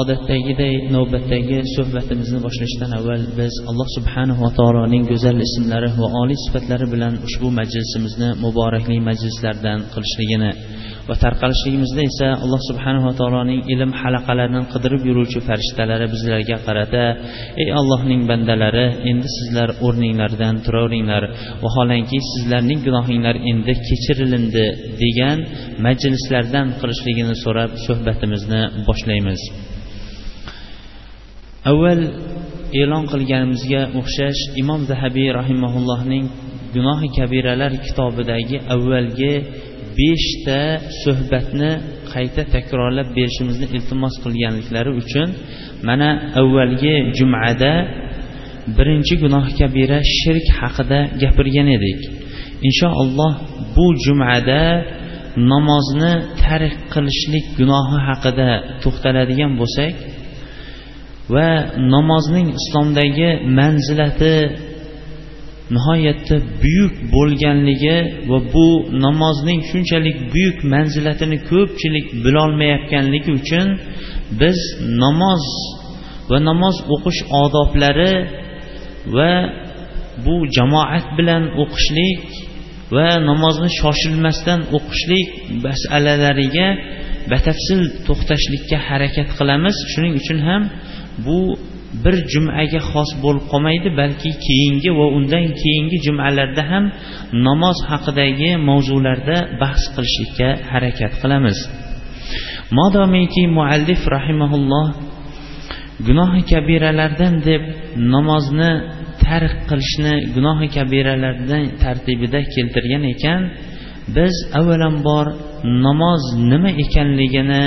Odatdagiday navbatdagi suhbatimizni boshlashdan avval biz alloh subhanahu va taoloning go'zal ismlari va oliy sifatlari bilan ushbu majlisimizni muborakli majlislardan qilishligini va tarqalishligimizda esa alloh subhanahu va taoloning ilm halaqalarini qidirib yuruvchi farishtalari bizlarga qarata ey allohning bandalari endi sizlar o'rninglardan turaveringlar. Vaholanki sizlarning gunohinglar endi kechirilindi degan majlislardan qilishligini so'rab suhbatimizni boshlaymiz. Avval e'lon qilganimizga o'xshash imom zahabiy rahimaullohning gunohi kabiralar kitobidagi avvalgi beshta suhbatni qayta takrorlab berishimizni iltimos qilganliklari uchun mana avvalgi jumada birinchi gunoh kabira shirk haqida gapirgan edik. Inshaalloh bu jumada namozni tark qilishlik gunohi haqida to'xtaladigan bo'lsak va namozning islomdagi manzilati nihoyatda buyuk bo'lganligi va bu namozning shunchalik buyuk manzilatini ko'pchilik bilolmayotganligi uchun biz namoz va namoz o'qish odoblari va bu jamoat bilan o'qishlik va namozni shoshilmasdan o'qishlik masalalariga batafsil to'xtashlikka harakat qilamiz. Shuning uchun ham bu bir jumaga xos bo'lib qolmaydi balki keyingi va undan keyingi jumalarda ham namoz haqidagi mavzularda bahs qilishlikka harakat qilamiz. Modomiki muallif rahimaulloh gunohi kabiralardan deb namozni tark qilishni gunohi kabiralardan tartibida keltirgan ekan biz avvalambor namoz nima ekanligini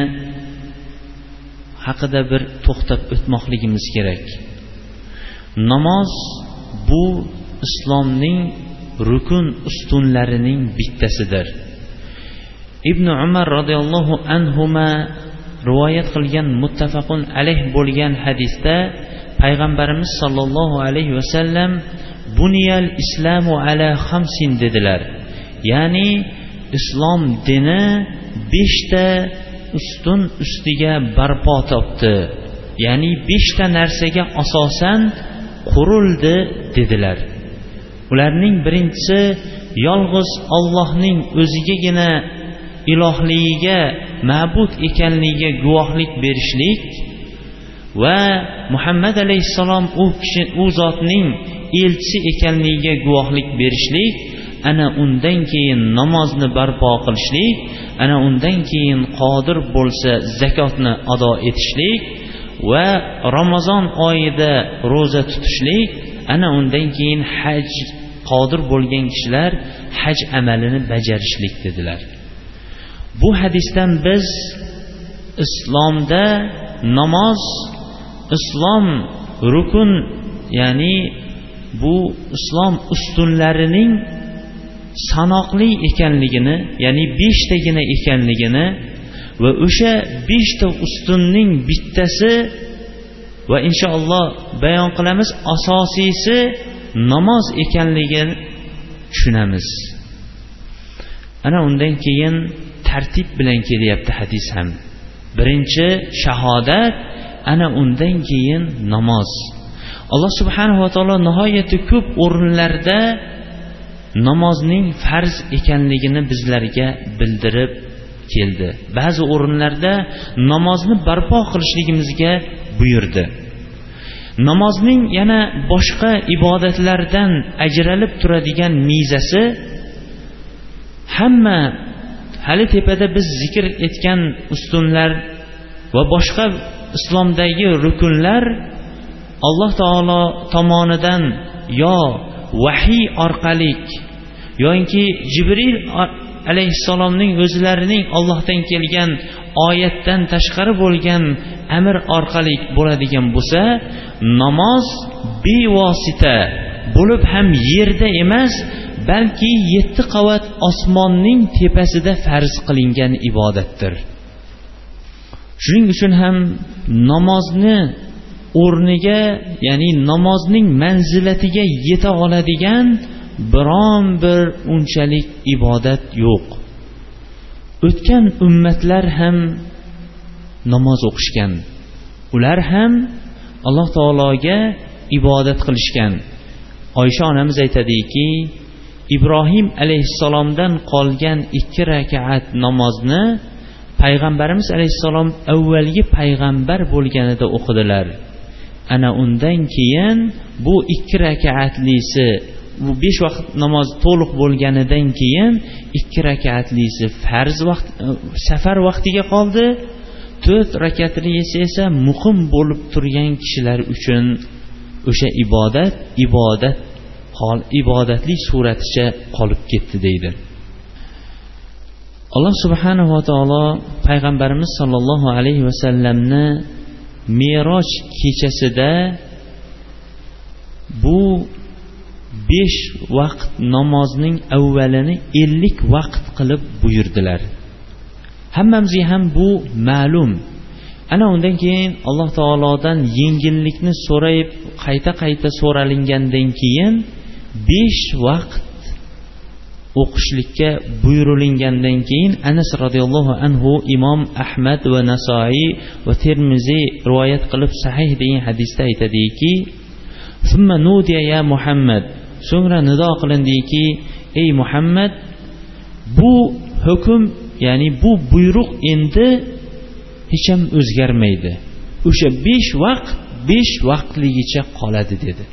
haqida bir to'xtab o'tmoqligimiz kerak. Namoz bu islomning rukun ustunlarining bittasidir. Ibn umar roziyallohu anhuma rivoyat qilgan muttafaqun alayh bo'lgan hadisda payg'ambarimiz sollallohu alayhi vasallam buniyal islamu ala hamsin dedilar. Ya'ni islom dini beshta ustun ustiga barpo topdi. Ya'ni beshta narsaga asosan qurildi dedilar. Ularning birinchisi yolg'iz ollohning o'zigagina ilohligiga ma'bud ekanligiga guvohlik berishlik va muhammad alayhissalom u kishi u zotning elchisi ekanligiga guvohlik berishlik ana undan keyin namozni barpo qilishlik ana undan keyin qodir bo'lsa zakotni ado etishlik va ramazon oyida ro'za tutishlik ana undan keyin haj qodir bo'lgan kishilar haj amalini bajarishlik dedilar. Bu hadisdan biz islomda namoz islom rukun ya'ni bu islom ustunlarining sanoqli ekanligini ya'ni beshtagina ekanligini va o'sha beshta ustunning bittasi va inshaalloh bayon qilamiz asosiysi namoz ekanligini tushunamiz. Ana undan keyin tartib bilan kelyapti hadis ham. Birinchi shahodat ana undan keyin namoz. Alloh subhanava taolo nihoyatda ko'p o'rinlarda namozning farz ekanligini bizlarga bildirib keldi. Ba'zi o'rinlarda namozni barpo qilishligimizga buyurdi. Namozning yana boshqa ibodatlardan ajralib turadigan mezasi hamma hali tepada biz zikr etgan ustunlar va boshqa islomdagi rukunlar alloh taolo tomonidan yo vahiy orqali yoinki jibril alayhissalomning o'zlarining ollohdan kelgan oyatdan tashqari bo'lgan amr orqali bo'ladigan bo'lsa namoz bevosita bo'lib ham yerda emas balki yetti qavat osmonning tepasida farz qilingan ibodatdir. Shuning uchun ham namozni o'rniga ya'ni namozning manzilatiga yeta oladigan biron bir unchalik ibodat yo'q. O'tgan ummatlar ham namoz o'qishgan. Ular ham alloh taologa ibodat qilishgan. Oysha onamiz aytadiki ibrohim alayhissalomdan qolgan ikki rakaat namozni payg'ambarimiz alayhissalom avvalgi payg'ambar bo'lganida o'qidilar. Ana undan keyin bu ikki rakaatlisi bu besh vaqt namoz to'liq bo'lganidan keyin ikki rakatlisi farz vaqt e, safar vaqtiga qoldi. To'rt rakatlisi esa muhim bo'lib turgan kishilar uchun o'sha ibodat ibodat hol ibodatli suraticha qolib ketdi deydi. Alloh subhanava taolo payg'ambarimiz sollallohu alayhi vasallamni meroj kechasida bu besh vaqt namozning avvalini ellik vaqt qilib buyurdilar. Hammamizga ham bu ma'lum. Ana undan keyin alloh taolodan yengillikni so'rayib qayta qayta so'ralingandan keyin besh vaqt o'qishlikka buyurilingandan keyin anas roziyallohu anhu imom ahmad va nasoiy va termiziy rivoyat qilib sahih degan hadisda aytadiki ya muhammad. So'ngra nido qilindiki ey muhammad bu hukm ya'ni bu buyruq endi hech ham o'zgarmaydi. O'sha besh vaqt besh vaqtligicha qoladi dedi.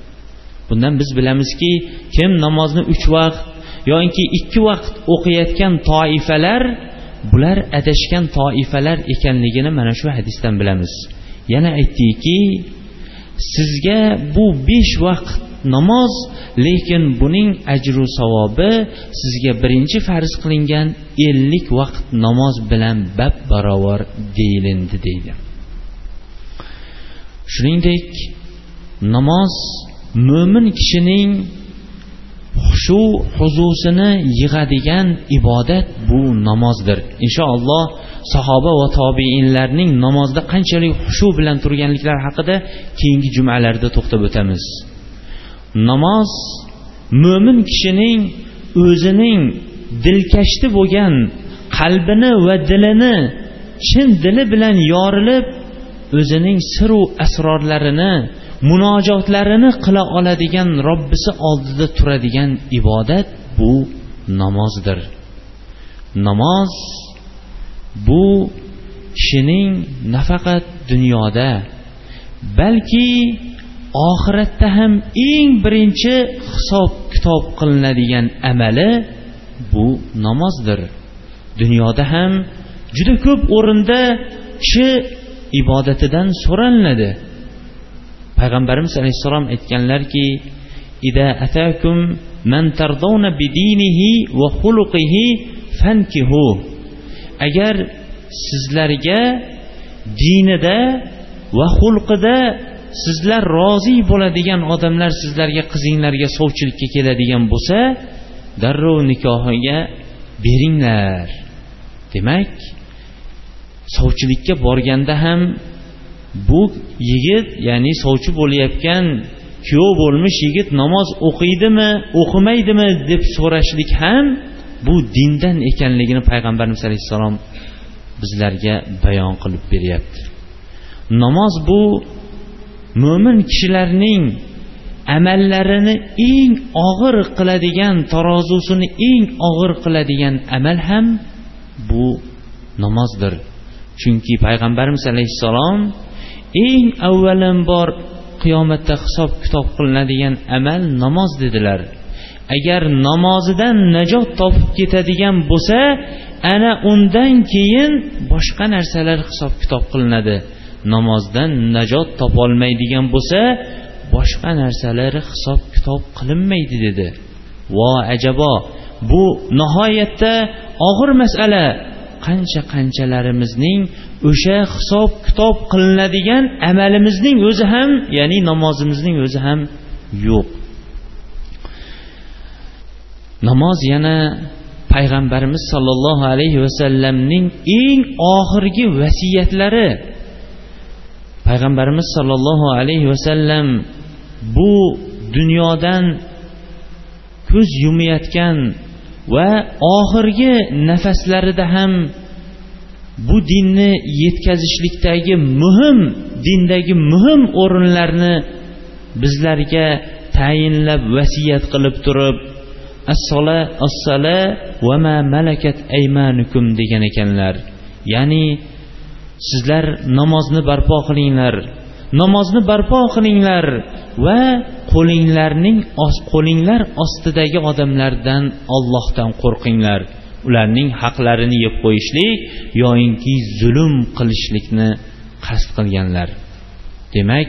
Bundan biz bilamizki kim namozni uch vaqt yoinki ikki vaqt o'qiyotgan toifalar bular adashgan toifalar ekanligini mana shu hadisdan bilamiz. Yana aytdiki sizga bu besh vaqt namoz lekin buning ajru savobi sizga birinchi farz qilingan ellik vaqt namoz bilan bab barobar deyilindi deydi. Shuningdek namoz mo'min kishining xushu huzusini yig'adigan ibodat bu namozdir. Inshaalloh sahoba va tobeinlarning namozda qanchalik xushu bilan turganliklari haqida keyingi jumalarda to'xtab o'tamiz. Namoz mo'min kishining o'zining dilkashdi bo'lgan qalbini va dilini chin dili bilan yorilib o'zining siru asrorlarini munojotlarini qila oladigan robbisi oldida turadigan ibodat bu namozdir. Namoz bu kishining nafaqat dunyoda balki oxiratda ham eng birinchi hisob kitob qilinadigan amali bu namozdir. Dunyoda ham juda ko'p o'rinda kishi ibodatidan so'ralinadi. Payg'ambarimiz alayhissalom aytganlarki ida atakum man tardawna bidinihi va xuluqihi fankihu. Agar sizlarga dinida va xulqida sizlar rozi bo'ladigan odamlar sizlarga qizinglarga sovchilikka keladigan bo'lsa darrov nikohiga beringlar. Demak sovchilikka borganda ham bu yigit ya'ni sovchi bo'layotgan kuyov bo'lmish yigit namoz o'qiydimi o'qimaydimi deb so'rashlik ham bu dindan ekanligini payg'ambarimiz alayhissalom bizlarga bayon qilib beryapti. Namoz bu mo'min kishilarning amallarini eng og'ir qiladigan tarozusini eng og'ir qiladigan amal ham bu namozdir. Chunki payg'ambarimiz alayhissalom eng avvalambor qiyomatda hisob kitob qilinadigan amal namoz dedilar. Agar namozidan najot topib ketadigan bo'lsa ana undan keyin boshqa narsalar hisob kitob qilinadi. Namozdan najot topolmaydigan bo'lsa boshqa narsalari hisob kitob qilinmaydi dedi. Vo ajabo! Bu nihoyatda og'ir masala. Qancha qanchalarimizning o'sha hisob kitob qilinadigan amalimizning o'zi ham ya'ni namozimizning o'zi ham yo'q. Namoz yana payg'ambarimiz sollallohu alayhi vasallamning eng oxirgi vasiyatlari. Payg'ambarimiz sollallohu alayhi vasallam bu dunyodan ko'z yumayotgan va oxirgi nafaslarida ham bu dinni yetkazishlikdagi muhim dindagi muhim o'rinlarni bizlarga tayinlab vasiyat qilib turib assola assala va ma malakat aymanukum degan ekanlar. Ya'ni sizlar namozni barpo qilinglar. Namozni barpo qilinglar va qo'linglarning qo'linglar ostidagi odamlardan ollohdan qo'rqinglar. Ularning haqlarini yeb qo'yishlik yoyinki zulm qilishlikni qasd qilganlar. Demak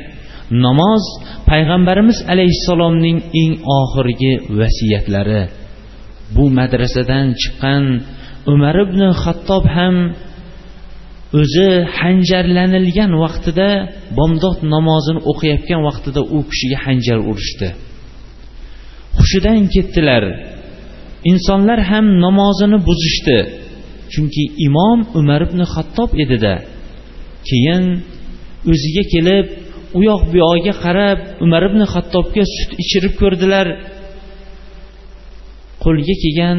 namoz payg'ambarimiz alayhissalomning eng oxirgi vasiyatlari. Bu madrasadan chiqqan umar ibn xattob ham o'zi hanjarlanilgan vaqtida bomdod namozini o'qiyotgan vaqtida u kishiga hanjar urishdi. Hushidan ketdilar. Insonlar ham namozini buzishdi chunki imom umar ibn xattob edida. Keyin o'ziga kelib u yoq bu yog'iga qarab umar ibn xattobga sut ichirib ko'rdilar. Qo'lga kelgan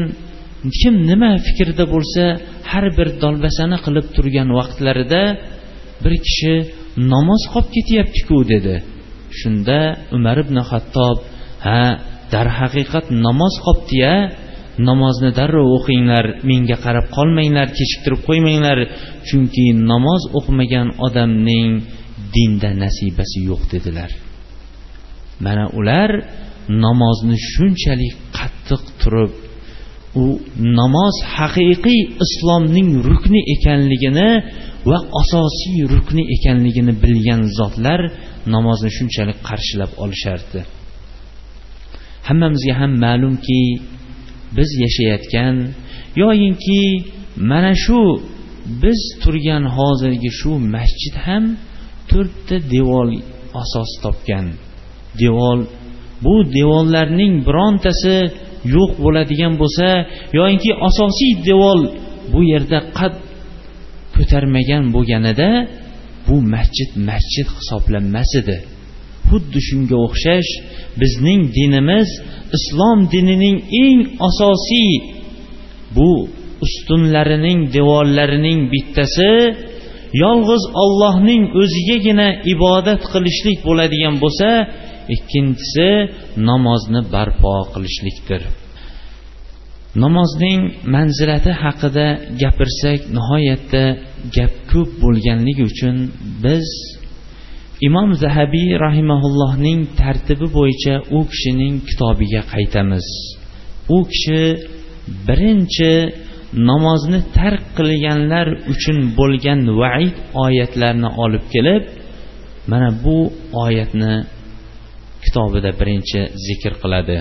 kim nima fikrda bo'lsa har bir dolbasani qilib turgan vaqtlarida bir kishi namoz qolib ketyaptiku dedi. Shunda umar ibn hattob ha darhaqiqat namoz qolibdiya namozni darrov o'qinglar menga qarab qolmanglar kechiktirib qo'ymanglar chunki namoz o'qimagan odamning dinda nasibasi yo'q dedilar. Mana ular namozni shunchalik qattiq turib u namoz haqiqiy islomning rukni ekanligini va asosiy rukni ekanligini bilgan zotlar namozni shunchalik qarshilab olishardi. Hammamizga ham ma'lumki biz yashayotgan yoyinki mana shu biz turgan hozirgi shu masjid ham to'rtta devor asos topgan. Devor bu devorlarning birontasi yo'q bo'ladigan bo'lsa yoyinki asosiy devor bu yerda qad ko'tarmagan bo'lganida bu masjid masjid hisoblanmas edi. Xuddi shunga o'xshash bizning dinimiz islom dinining eng asosiy bu ustunlarining devorlarining bittasi yolg'iz ollohning o'zigagina ibodat qilishlik bo'ladigan bo'lsa ikkinchisi namozni barpo qilishlikdir. Namozning manzilati haqida gapirsak nihoyatda gap ko'p bo'lganligi uchun biz imom zahabiy rahimaullohning tartibi bo'yicha u kishining kitobiga qaytamiz. U kishi birinchi namozni tark qilganlar uchun bo'lgan vaid oyatlarni olib kelib mana bu oyatni kitobida birinchi zikr qiladi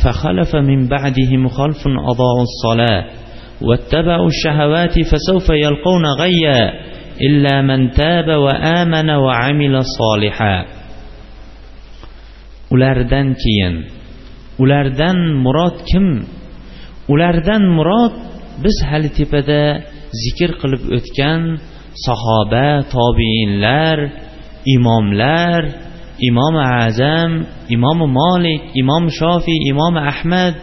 فخلف من بعدهم خلف أضاعوا الصلاة واتبعوا الشهوات فسوف يلقون غيا إلا من تاب وآمن وعمل صالحا ulardan keyin ulardan murod kim ulardan murod biz hali tepada zikr qilib o'tgan sahoba tobiinlar imomlar imom azam imom molik imom shofiy imom ahmad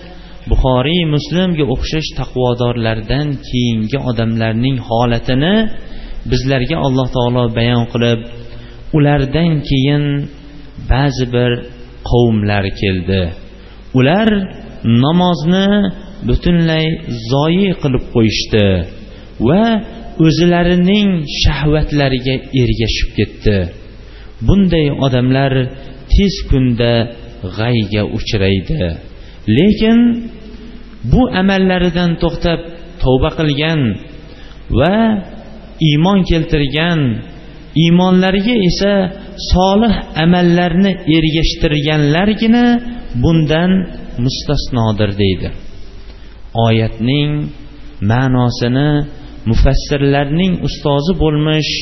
buxoriy muslimga o'xshash taqvodorlardan keyingi odamlarning holatini bizlarga alloh taolo bayon qilib ulardan keyin ba'zi bir qavmlar keldi. Ular namozni butunlay zoyi qilib qo'yishdi va o'zlarining shahvatlariga ergashib ketdi. Bunday odamlar tez kunda g'ayga uchraydi. Lekin bu amallaridan to'xtab tavba qilgan va iymon keltirgan iymonlariga esa solih amallarni ergashtirganlargina bundan mustasnodir deydi. Oyatning ma'nosini mufassirlarning ustozi bo'lmish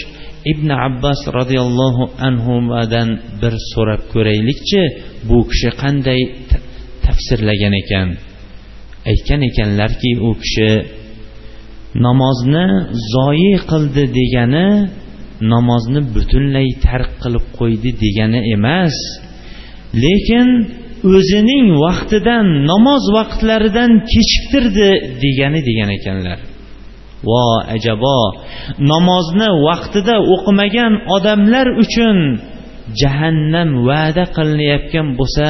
ibn abbos roziyallohu anhudan bir so'rab ko'raylikchi bu kishi qanday tafsirlagan ekan? Aytgan ekanlarki u kishi namozni zoyi qildi degani namozni butunlay tark qilib qo'ydi degani emas. Lekin o'zining vaqtidan namoz vaqtlaridan kechiktirdi degani degan ekanlar. Vo ajabo. Namozni vaqtida o'qimagan odamlar uchun jahannam va'da qilinayotgan bo'lsa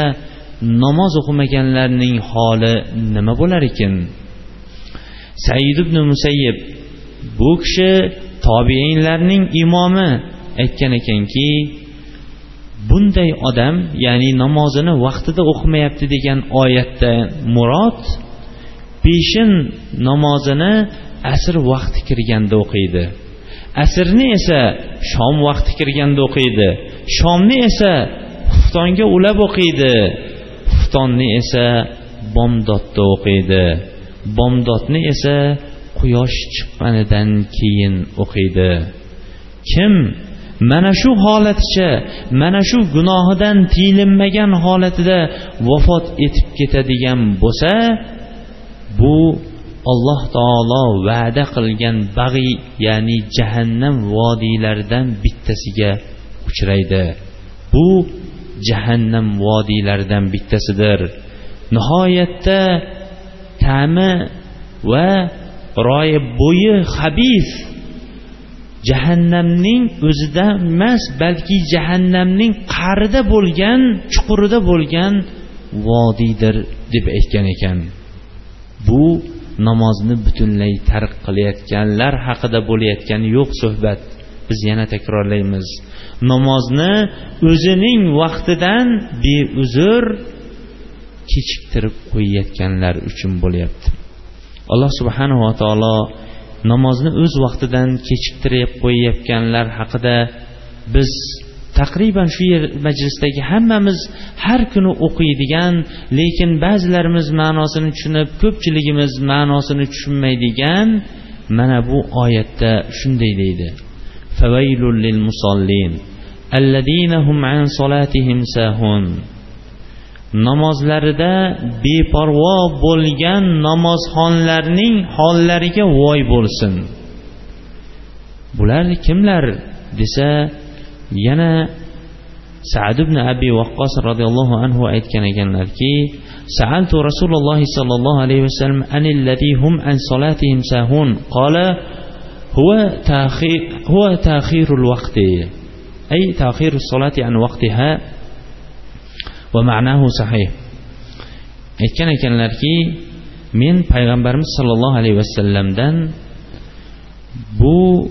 namoz o'qimaganlarning holi nima bo'lar ekan? Said ibn musayyib bu kishi tobeinlarning imomi aytgan ekanki bunday odam ya'ni namozini vaqtida o'qimayapti degan oyatda murod peshin namozini asr vaqti kirganda o'qiydi. Asrni esa shom vaqti kirganda o'qiydi. Shomni esa xuftonga ulab o'qiydi. Xuftonni esa bomdodda o'qiydi. Bomdodni esa quyosh chiqqanidan keyin o'qiydi. Kim mana shu holaticha mana shu gunohidan tiyilmagan holatida vafot etib ketadigan bo'lsa bu alloh taolo va'da qilgan bag'iy ya'ni jahannam vodiylaridan bittasiga uchraydi. Bu jahannam vodiylaridan bittasidir. Nihoyatda ta'mi va royi bo'yi habis jahannamning o'zida emas balki jahannamning qa'rida bo'lgan chuqurida bo'lgan vodiydir deb aytgan ekan. Bu namozni butunlay tark qilayotganlar haqida bo'layotgani yo'q suhbat. Biz yana takrorlaymiz. Namozni o'zining vaqtidan beuzr kechiktirib qo'yayotganlar uchun bo'lyapti. Alloh subhanava taolo namozni o'z vaqtidan kechiktirib qo'yayotganlar haqida biz taqriban shu yer majlisdagi hammamiz har kuni o'qiydigan lekin ba'zilarimiz ma'nosini tushunib ko'pchiligimiz ma'nosini tushunmaydigan mana bu oyatda shunday deydi. Lil musallin alladina an solatihim sahun. Namozlarida beparvo bo'lgan namozxonlarning hollariga voy bo'lsin. Bular kimlar desa yana sad ibn abi vaqqos roziyallohu anhu aytgan ekanlarki سألت رسول الله صلى الله عليه وسلم عن الذي هم عن صلاتهم ساهون قال هو تأخير هو تأخير الوقت أي تأخير الصلاة عن وقتها ma'nahu sahih aytgan ekanlarki men payg'ambarimiz sollallohu alayhi vasallamdan bu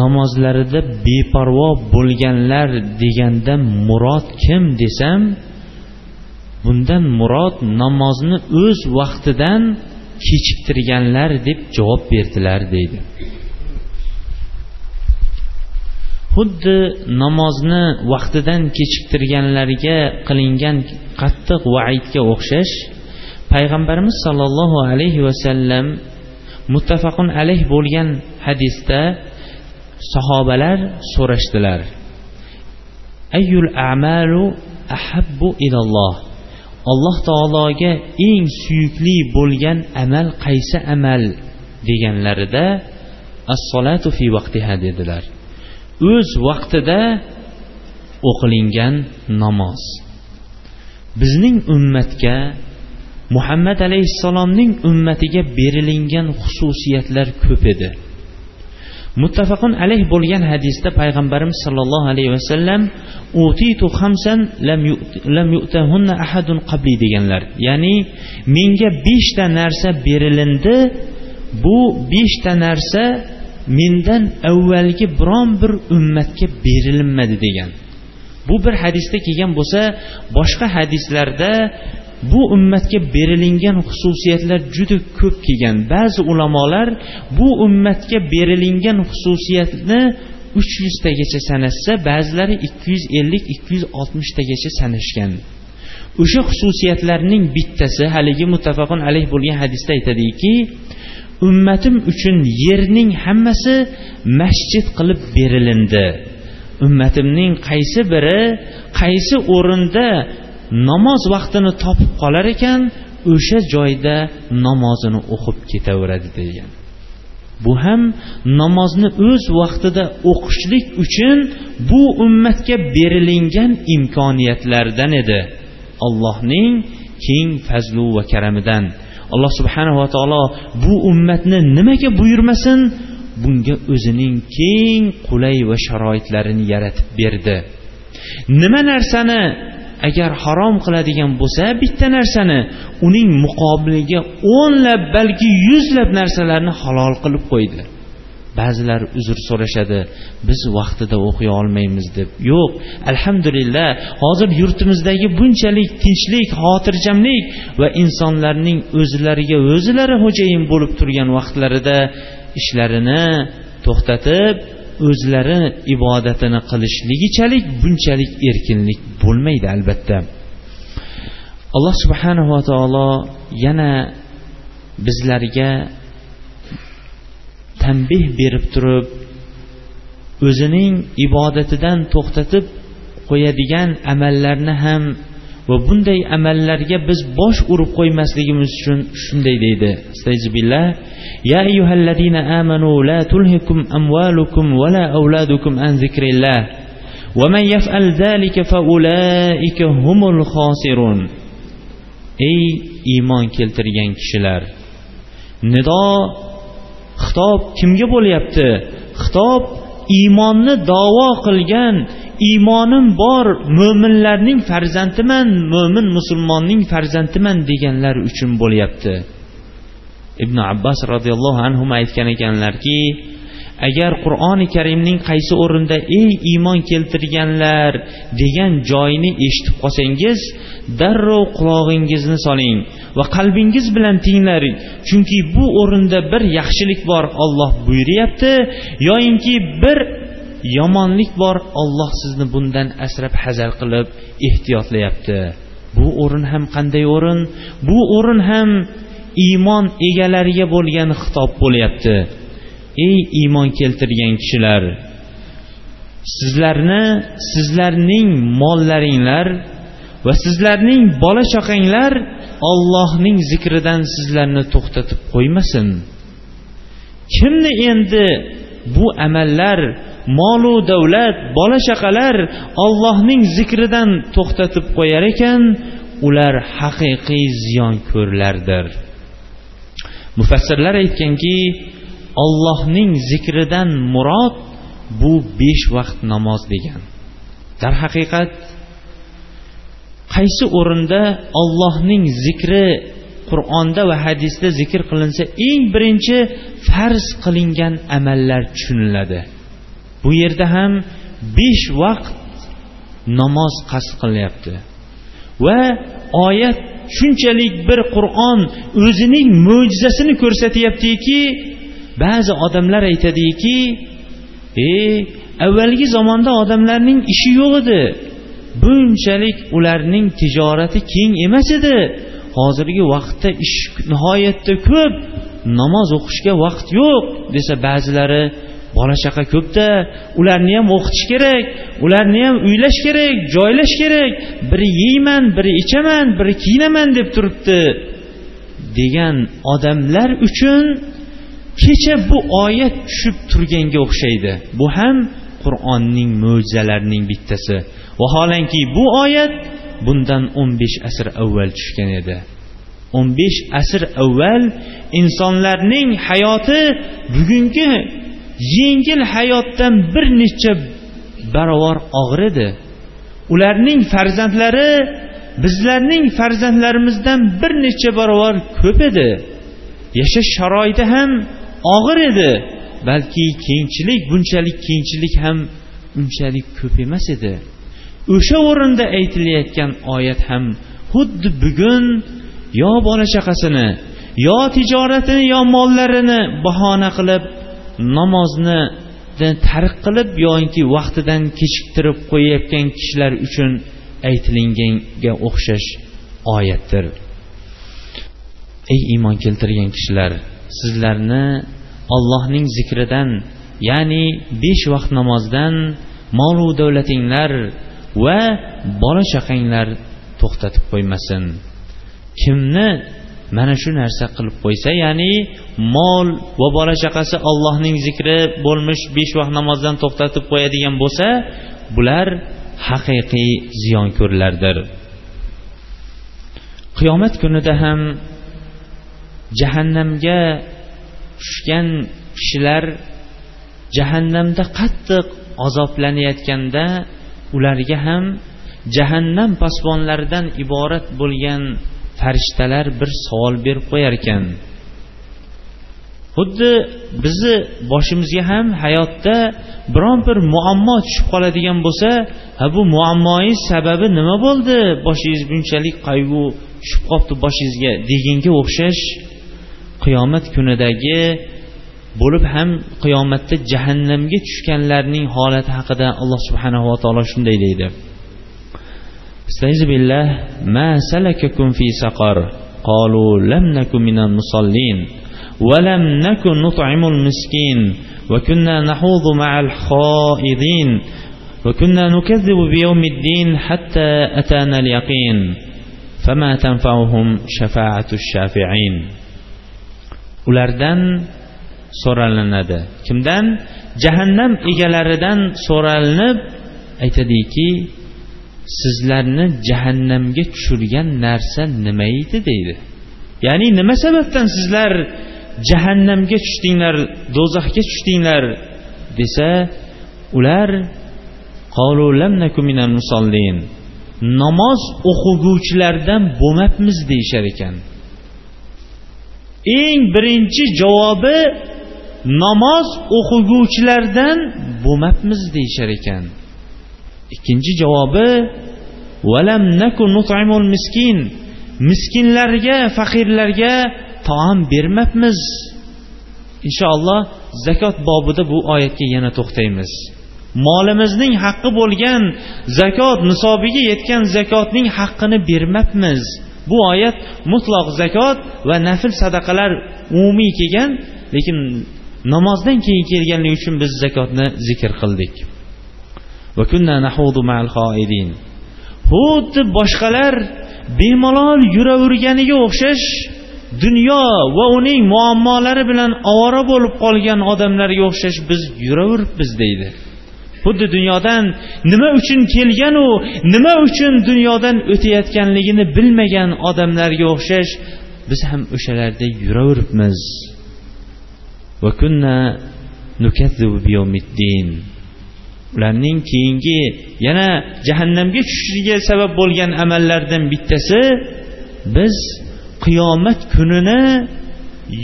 namozlarida beparvo bo'lganlar deganda murod kim desam bundan murod namozni o'z vaqtidan kechiktirganlar deb javob berdilar deydi. Xuddi namozni vaqtidan kechiktirganlarga qilingan qattiq vaidga o'xshash payg'ambarimiz sollallohu alayhi vasallam muttafaqun alayh bo'lgan hadisda sahobalar so'rashdilar ayyul a'malu ahabbu ilalloh? Alloh taologa eng suyukli bo'lgan amal qaysi amal deganlarida as-solatu fi vaqtiha dedilar. O'z vaqtida o'qilingan namoz. Bizning ummatga muhammad alayhissalomning ummatiga berilingan xususiyatlar ko'p edi. Muttafaqun alayh bo'lgan hadisda payg'ambarimiz sollallohu alayhi vasallam utitu xamsan lam yu'tahunna ahadun qabli deganlar. Ya'ni menga beshta narsa berilindi. Bu beshta narsa mendan avvalgi biron bir ummatga berilmadi degan. Bu bir hadisda kelgan bo'lsa boshqa hadislarda bu ummatga berilingan xususiyatlar juda ko'p kelgan. Ba'zi ulamolar bu ummatga berilingan xususiyatni uch yuztagacha sanashsa ba'zilari ikki yuz ellik ikki yuz oltmishtagacha sanashgan. O'sha xususiyatlarning bittasi haligi muttafaqun alayh bo'lgan hadisda aytadiki ummatim uchun yerning hammasi masjid qilib berilindi. Ummatimning qaysi biri qaysi o'rinda namoz vaqtini topib qolar ekan o'sha joyda namozini o'qib ketaveradi degan. Bu ham namozni o'z vaqtida o'qishlik uchun bu ummatga berilingan imkoniyatlardan edi. Allohning keng fazlu va karamidan. Alloh subhanava taolo bu ummatni nimaga buyurmasin? Bunga o'zining keng qulay va sharoitlarini yaratib berdi. Nima narsani agar harom qiladigan bo'lsa bitta narsani uning muqobiliga o'nlab balki yuzlab narsalarni halol qilib qo'ydi. Ba'zilar uzr so'rashadi biz vaqtida o'qiy olmaymiz deb. Yo'q alhamdulillah hozir yurtimizdagi bunchalik tinchlik xotirjamlik va insonlarning o'zlariga o'zlari xo'jayin bo'lib turgan vaqtlarida ishlarini to'xtatib o'zlari ibodatini qilishligichalik bunchalik erkinlik bo'lmaydi albatta. Alloh subhanava taolo yana bizlarga tanbeh berib turib o'zining ibodatidan to'xtatib qo'yadigan amallarni ham va bunday amallarga biz bosh urib qo'ymasligimiz uchun shunday deydi. Astag'billah ya ayyuhallazina amanu la tulhikum amwalukum va la auladukum an zikrillah. Va man yaf'al zalika fa ulaika humul khosirun ey iymon keltirgan kishilar nido xitob kimga bo'lyapti? Xitob iymonni davo qilgan iymonim bor mo'minlarning farzandiman mo'min musulmonning farzandiman deganlar uchun bo'lyapti. Ibn abbos roziyallohu anhu aytgan ekanlarki agar qur'oni karimning qaysi o'rinda ey iymon keltirganlar degan joyini eshitib qolsangiz darrov qulog'ingizni soling va qalbingiz bilan tinglar chunki bu o'rinda bir yaxshilik bor olloh buyuryapti yoyinki bir yomonlik bor olloh sizni bundan asrab hazar qilib ehtiyotlayapti. Bu o'rin ham qanday o'rin? Bu o'rin ham iymon egalariga bo'lgan xitob bo'lyapti. Ey iymon keltirgan kishilar sizlarni sizlarning mollaringlar va sizlarning bola chaqanglar ollohning zikridan sizlarni to'xtatib qo'ymasin. Kimni endi bu amallar molu davlat bola chaqalar ollohning zikridan to'xtatib qo'yar ekan ular haqiqiy ziyonko'rlardir mufassirlar aytganki ollohning zikridan murod bu besh vaqt namoz degan. Darhaqiqat qaysi o'rinda ollohning zikri qur'onda va hadisda zikr qilinsa eng birinchi farz qilingan amallar tushuniladi. Bu yerda ham besh vaqt namoz qasd qilyapti va oyat shunchalik bir qur'on o'zining mo'jizasini ko'rsatyaptiki ba'zi odamlar aytadiki e avvalgi zamonda odamlarning ishi yo'q edi. Bunchalik ularning tijorati keng emas edi. Hozirgi vaqtda ish nihoyatda ko'p. Namoz o'qishga vaqt yo'q desa ba'zilari bola chaqa ko'pda. Ularni ham o'qitish kerak ularni ham uylash kerak joylash kerak. Biri yeyman biri ichaman biri kiyinaman deb turibdi. Degan odamlar uchun kecha bu oyat tushib turganga o'xshaydi. Bu ham qur'onning mo'jizalarining bittasi. Vaholanki bu oyat bundan o'n besh asr avval tushgan edi. o'n besh asr avval insonlarning hayoti bugungi yengil hayotdan bir necha barobar og'ir edi. Ularning farzandlari bizlarning farzandlarimizdan bir necha barobar ko'p edi. Yashash sharoiti ham og'ir edi balki kengchilik bunchalik kengchilik ham unchalik ko'p emas edi. O'sha o'rinda aytilayotgan oyat ham xuddi bugun yo bola chaqasini yo tijoratini yo mollarini bahona qilib namozni tark qilib yoinki vaqtidan kechiktirib qo'yayotgan kishilar uchun aytilinganga o'xshash oyatdir. Ey iymon keltirgan kishilar sizlarni ollohning zikridan ya'ni besh vaqt namozdan molu davlatinglar va bola chaqanglar to'xtatib qo'ymasin. Kimni mana shu narsa qilib qo'ysa ya'ni mol va bola chaqasi allohning zikri bo'lmish besh vaqt namozdan to'xtatib qo'yadigan bo'lsa bular haqiqiy ziyonko'rlardir. Qiyomat kunida ham jahannamga tushgan kishilar jahannamda qattiq azoblanayotganda ularga ham jahannam posbonlaridan iborat bo'lgan farishtalar bir savol berib qo'yar ekan xuddi bizni boshimizga ham hayotda biron bir muammo tushib qoladigan bo'lsa ha bu muammoingiz sababi nima bo'ldi? Boshingiz bunchalik qayg'u tushib qolibdi boshingizga deganga o'xshash qiyomat kunidagi bo'lib ham qiyomatda jahannamga tushganlarning holati haqida alloh subhanava taolo shunday deydi. استعيذ بالله ما سلككم في سقر قالوا لم نكن من المصلين ولم نكن نطعم المسكين وكنا نحوض مع الخائضين وكنا نكذب بيوم الدين حتى أتانا اليقين فما تنفعهم شفاعة الشافعين ulardan so'ralinadi kimdan jahannam egalaridan so'ralinib aytadiki sizlarni jahannamga tushirgan narsa nima edi deydi. Ya'ni nima sababdan sizlar jahannamga tushdinglar do'zaxga tushdinglar desa ular namoz o'qiguvchilardan bo'lmabmiz deyishar ekan. Eng birinchi javobi namoz o'qiguvchilardan bo'lmabmiz deyishar ekan. Ikkinchi javobi valam naku nut'imul miskin. Miskinlarga faqirlarga taom bermabmiz. Inshaalloh zakot bobida bu oyatga yana to'xtaymiz. Molimizning haqqi bo'lgan zakot nisobiga yetgan zakotning haqqini bermabmiz. Bu oyat mutloq zakot va nafl sadaqalar umumiy kelgan lekin namozdan keyin kelganligi uchun biz zakotni zikr qildik. Xuddi boshqalar bemalol yuraverganiga o'xshash dunyo va uning muammolari bilan ovora bo'lib qolgan odamlarga o'xshash biz yuraveribmiz deydi. Xuddi dunyodan nima uchun kelganu nima uchun dunyodan o'tayotganligini bilmagan odamlarga o'xshash biz ham o'shalarda yuraveribmiz. Ularning keyingi yana jahannamga tushishiga sabab bo'lgan amallardan bittasi biz qiyomat kunini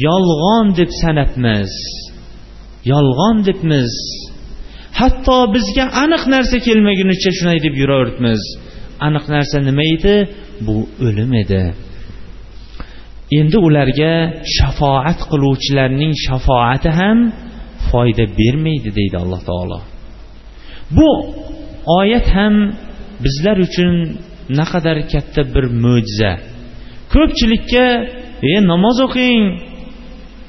yolg'on deb sanabmiz yolg'on debmiz. Hatto bizga aniq narsa kelmagunicha shunday deb yuraveribmiz. Aniq narsa nima edi? Bu o'lim edi. Endi ularga shafoat qiluvchilarning shafoati ham foyda bermaydi deydi alloh taolo. Bu oyat ham bizlar uchun naqadar katta bir mo'jiza. Ko'pchilikka e namoz o'qing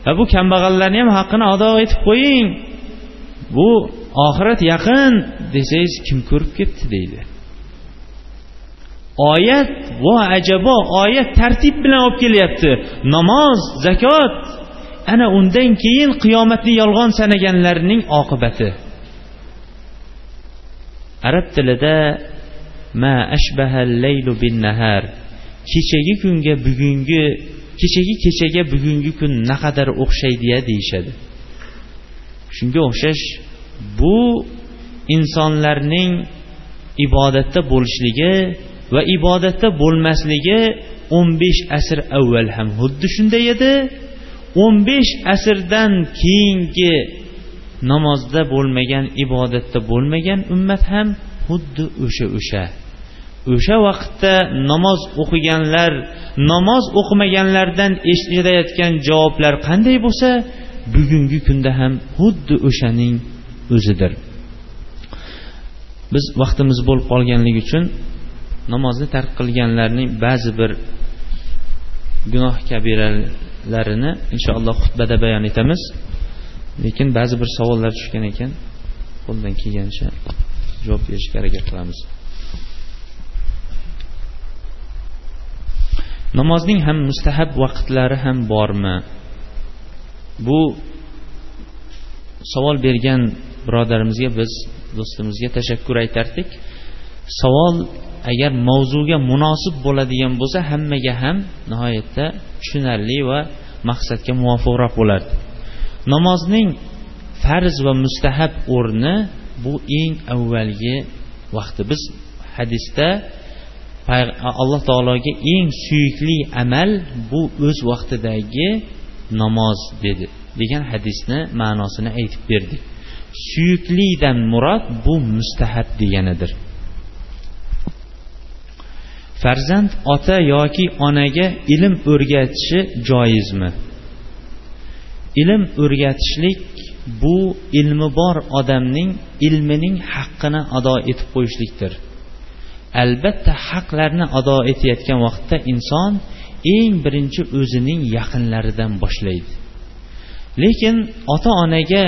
va bu kambag'allarni ham haqqini ado etib qo'ying. Bu oxirat yaqin desangiz kim ko'rib ketdi deydi. Oyat vo ajabo oyat tartib bilan olib kelyapti. Namoz zakot ana undan keyin qiyomatni yolg'on sanaganlarning oqibati. Arab tilida ma ashbahal laylu bin nahar kechagi kunga bugungi kechagi kechaga bugungi kun naqadar o'xshaydiya deyishadi. Shunga o'xshash bu insonlarning ibodatda bo'lishligi va ibodatda bo'lmasligi o'n besh asr avval ham xuddi shunday edi. o'n besh asrdan keyingi namozda bo'lmagan ibodatda bo'lmagan ummat ham xuddi o'sha o'sha. O'sha vaqtda namoz o'qiganlar namoz o'qimaganlardan eshitilayotgan javoblar qanday bo'lsa bugungi kunda ham xuddi o'shaning o'zidir. Biz vaqtimiz bo'lib qolganligi uchun namozni tark qilganlarning ba'zi bir gunoh kabiralarini inshaalloh xutbada bayon etamiz. Lekin ba'zi bir savollar tushgan ekan qo'ldan kelgancha javob berishga harakat qilamiz. Namozning ham mustahab vaqtlari ham bormi? Bu savol bergan birodarimizga biz do'stimizga tashakkur aytardik. Savol agar mavzuga munosib bo'ladigan bo'lsa hammaga ham nihoyatda tushunarli va maqsadga muvofiqroq bo'lardi. Namozning farz va mustahab o'rni bu eng avvalgi vaqti. Biz hadisda alloh taologa eng suyukli amal bu o'z vaqtidagi namoz dedi degan hadisni ma'nosini aytib berdik suyuklidan murod bu mustahab deganidir. Farzand ota yoki onaga ilm o'rgatishi joizmi? Ilm o'rgatishlik bu ilmi bor odamning ilmining haqqini ado etib qo'yishlikdir. Albatta haqlarni ado etayotgan vaqtda inson eng birinchi o'zining yaqinlaridan boshlaydi. Lekin ota onaga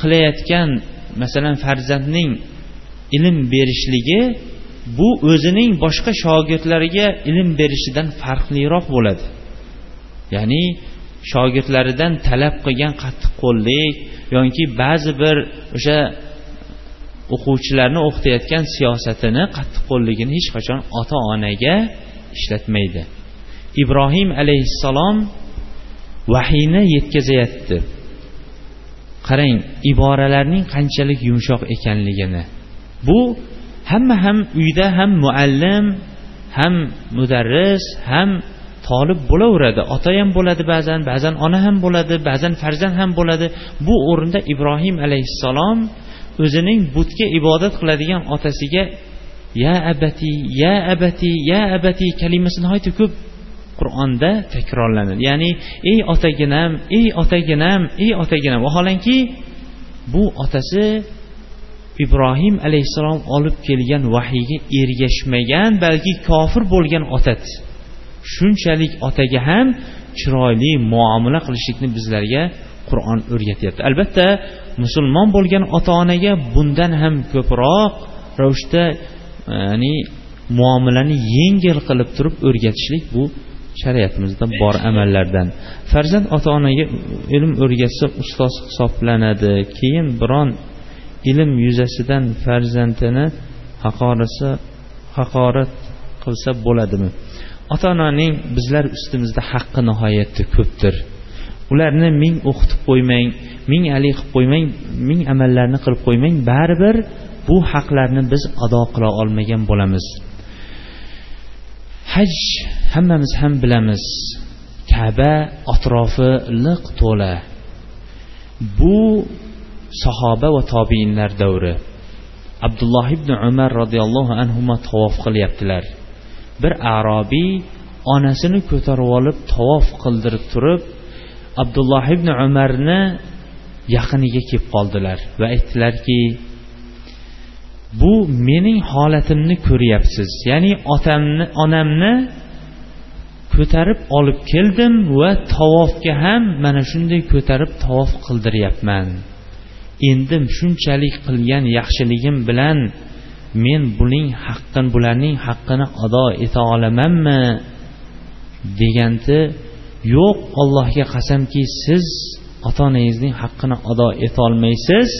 qilayotgan masalan farzandning ilm berishligi bu o'zining boshqa shogirdlariga ilm berishidan farqliroq bo'ladi. Ya'ni shogirdlaridan talab qilgan qattiqqo'llik yoki ba'zi bir o'sha o'quvchilarni o'qitayotgan siyosatini qattiqqo'lligini hech qachon ota onaga ishlatmaydi. Ibrohim alayhissalom vahiyni yetkazayapti. Qarang iboralarning qanchalik yumshoq ekanligini. Bu hamma ham uyda ham muallim ham mudarris ham tolib bo'laveradi. Ota ham bo'ladi ba'zan ba'zan ona ham bo'ladi ba'zan farzand ham bo'ladi. Bu o'rinda ibrohim alayhissalom o'zining butga ibodat qiladigan otasiga ya abati ya abati ya abati kalimasi nihoyatda ko'p qur'onda takrorlanadi. Ya'ni ey otaginam ey otaginam ey otaginam! Vaholanki bu otasi ibrohim alayhissalom olib kelgan vahiyga ergashmagan balki kofir bo'lgan otasi shunchalik otaga ham chiroyli muomala qilishlikni bizlarga qur'on o'rgatyapti. Albatta musulmon bo'lgan ota onaga bundan ham ko'proq ravishda ya'ni muomalani yengil qilib turib o'rgatishlik bu shariatimizda bor amallardan. Farzand ota onaga ilm o'rgatsa ustoz hisoblanadi keyin biron ilm yuzasidan farzandini haqorasa haqorat qilsa bo'ladimi ota onaning bizlar ustimizda haqqi nihoyatda ko'pdir. Ularni ming o'qitib qo'ymang ming haligi qilib qo'ymang ming amallarni qilib qo'ymang baribir bu haqlarni biz ado qila olmagan bo'lamiz. Haj hammamiz ham bilamiz kaba atrofi liq to'la. Bu sahoba va tobiinlar davri. Abdulloh ibn umar roziyallohu anhu tavof qilyaptilar. Bir arobiy onasini ko'tarib olib tavof qildirib turib abdulloh ibn umarni yaqiniga kelib qoldilar va aytdilarki bu mening holatimni ko'ryapsiz. Ya'ni otamni onamni ko'tarib olib keldim va tavofga ham mana shunday ko'tarib tavof qildiryapman. Endi shunchalik qilgan yaxshiligim bilan men buning haqqini bularning haqqini ado eta olamanmi? deganda yo'q allohga qasamki siz ota onangizning haqqini ado etolmaysiz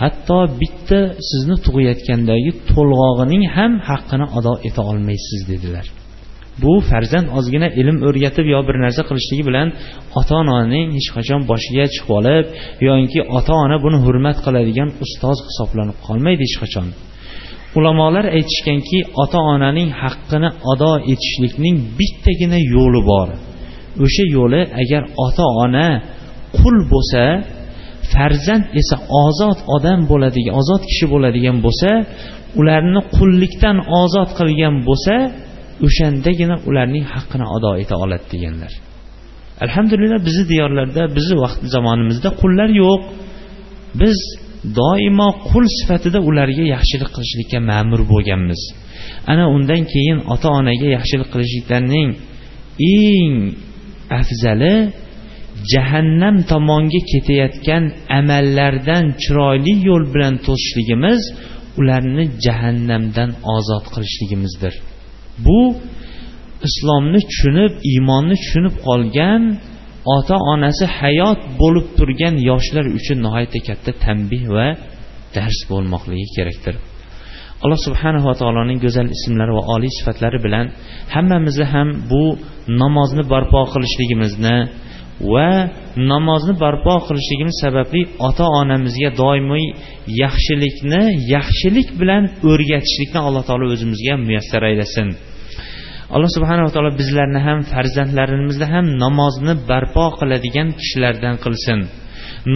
hatto bitta sizni tug'ayotgandagi to'lg'og'ining ham haqqini ado eta olmaysiz dedilar. Bu farzand ozgina ilm o'rgatib yo bir narsa qilishligi bilan ota onaning hech qachon boshiga chiqib olib yoki ota ona buni hurmat qiladigan ustoz hisoblanib qolmaydi hech qachon. Ulamolar aytishganki ota onaning haqqini ado etishlikning bittagina yo'li bor. O'sha yo'li agar ota ona qul bo'lsa farzand esa ozod odam bo'ladigan ozod kishi bo'ladigan bo'lsa ularni qullikdan ozod qilgan bo'lsa o'shandagina ularning haqqini ado eta oladi deganlar. Alhamdulillah bizni diyorlarda bizni vaqt zamonimizda qullar yo'q. Biz doimo qul sifatida ularga yaxshilik qilishlikka ma'mur bo'lganmiz. Ana undan keyin ota onaga yaxshilik qilishliklarning eng afzali jahannam tomonga ketayotgan amallardan chiroyli yo'l bilan to'sishligimiz ularni jahannamdan ozod qilishligimizdir. Bu islomni tushunib iymonni tushunib qolgan ota onasi hayot bo'lib turgan yoshlar uchun nihoyatda katta tanbeh va dars bo'lmoqligi kerakdir. Alloh subhanava taoloning go'zal ismlari va oliy sifatlari bilan hammamizni ham bu namozni barpo qilishligimizni va namozni barpo qilishligimiz sababli ota onamizga doimiy yaxshilikni yaxshilik bilan o'rgatishlikni alloh taolo o'zimizga muyassar aylasin. Alloh subhanava taolo bizlarni ham farzandlarimizni ham namozni barpo qiladigan kishilardan qilsin.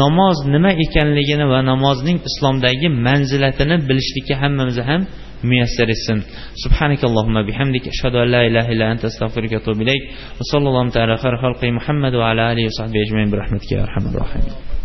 Namoz nima ekanligini va namozning islomdagi manzilatini bilishlikka hammamizni ham muyassar etsin. Subhanakallohumma bihamdik. Ashhadu an la ilaha illa anta astag'firuka va atubu ilayk. Va sallallohu taala xayr xalqi muhammad va ala alihi va sahbihi ajmain. Bi rahmatika ya arhamar rohimin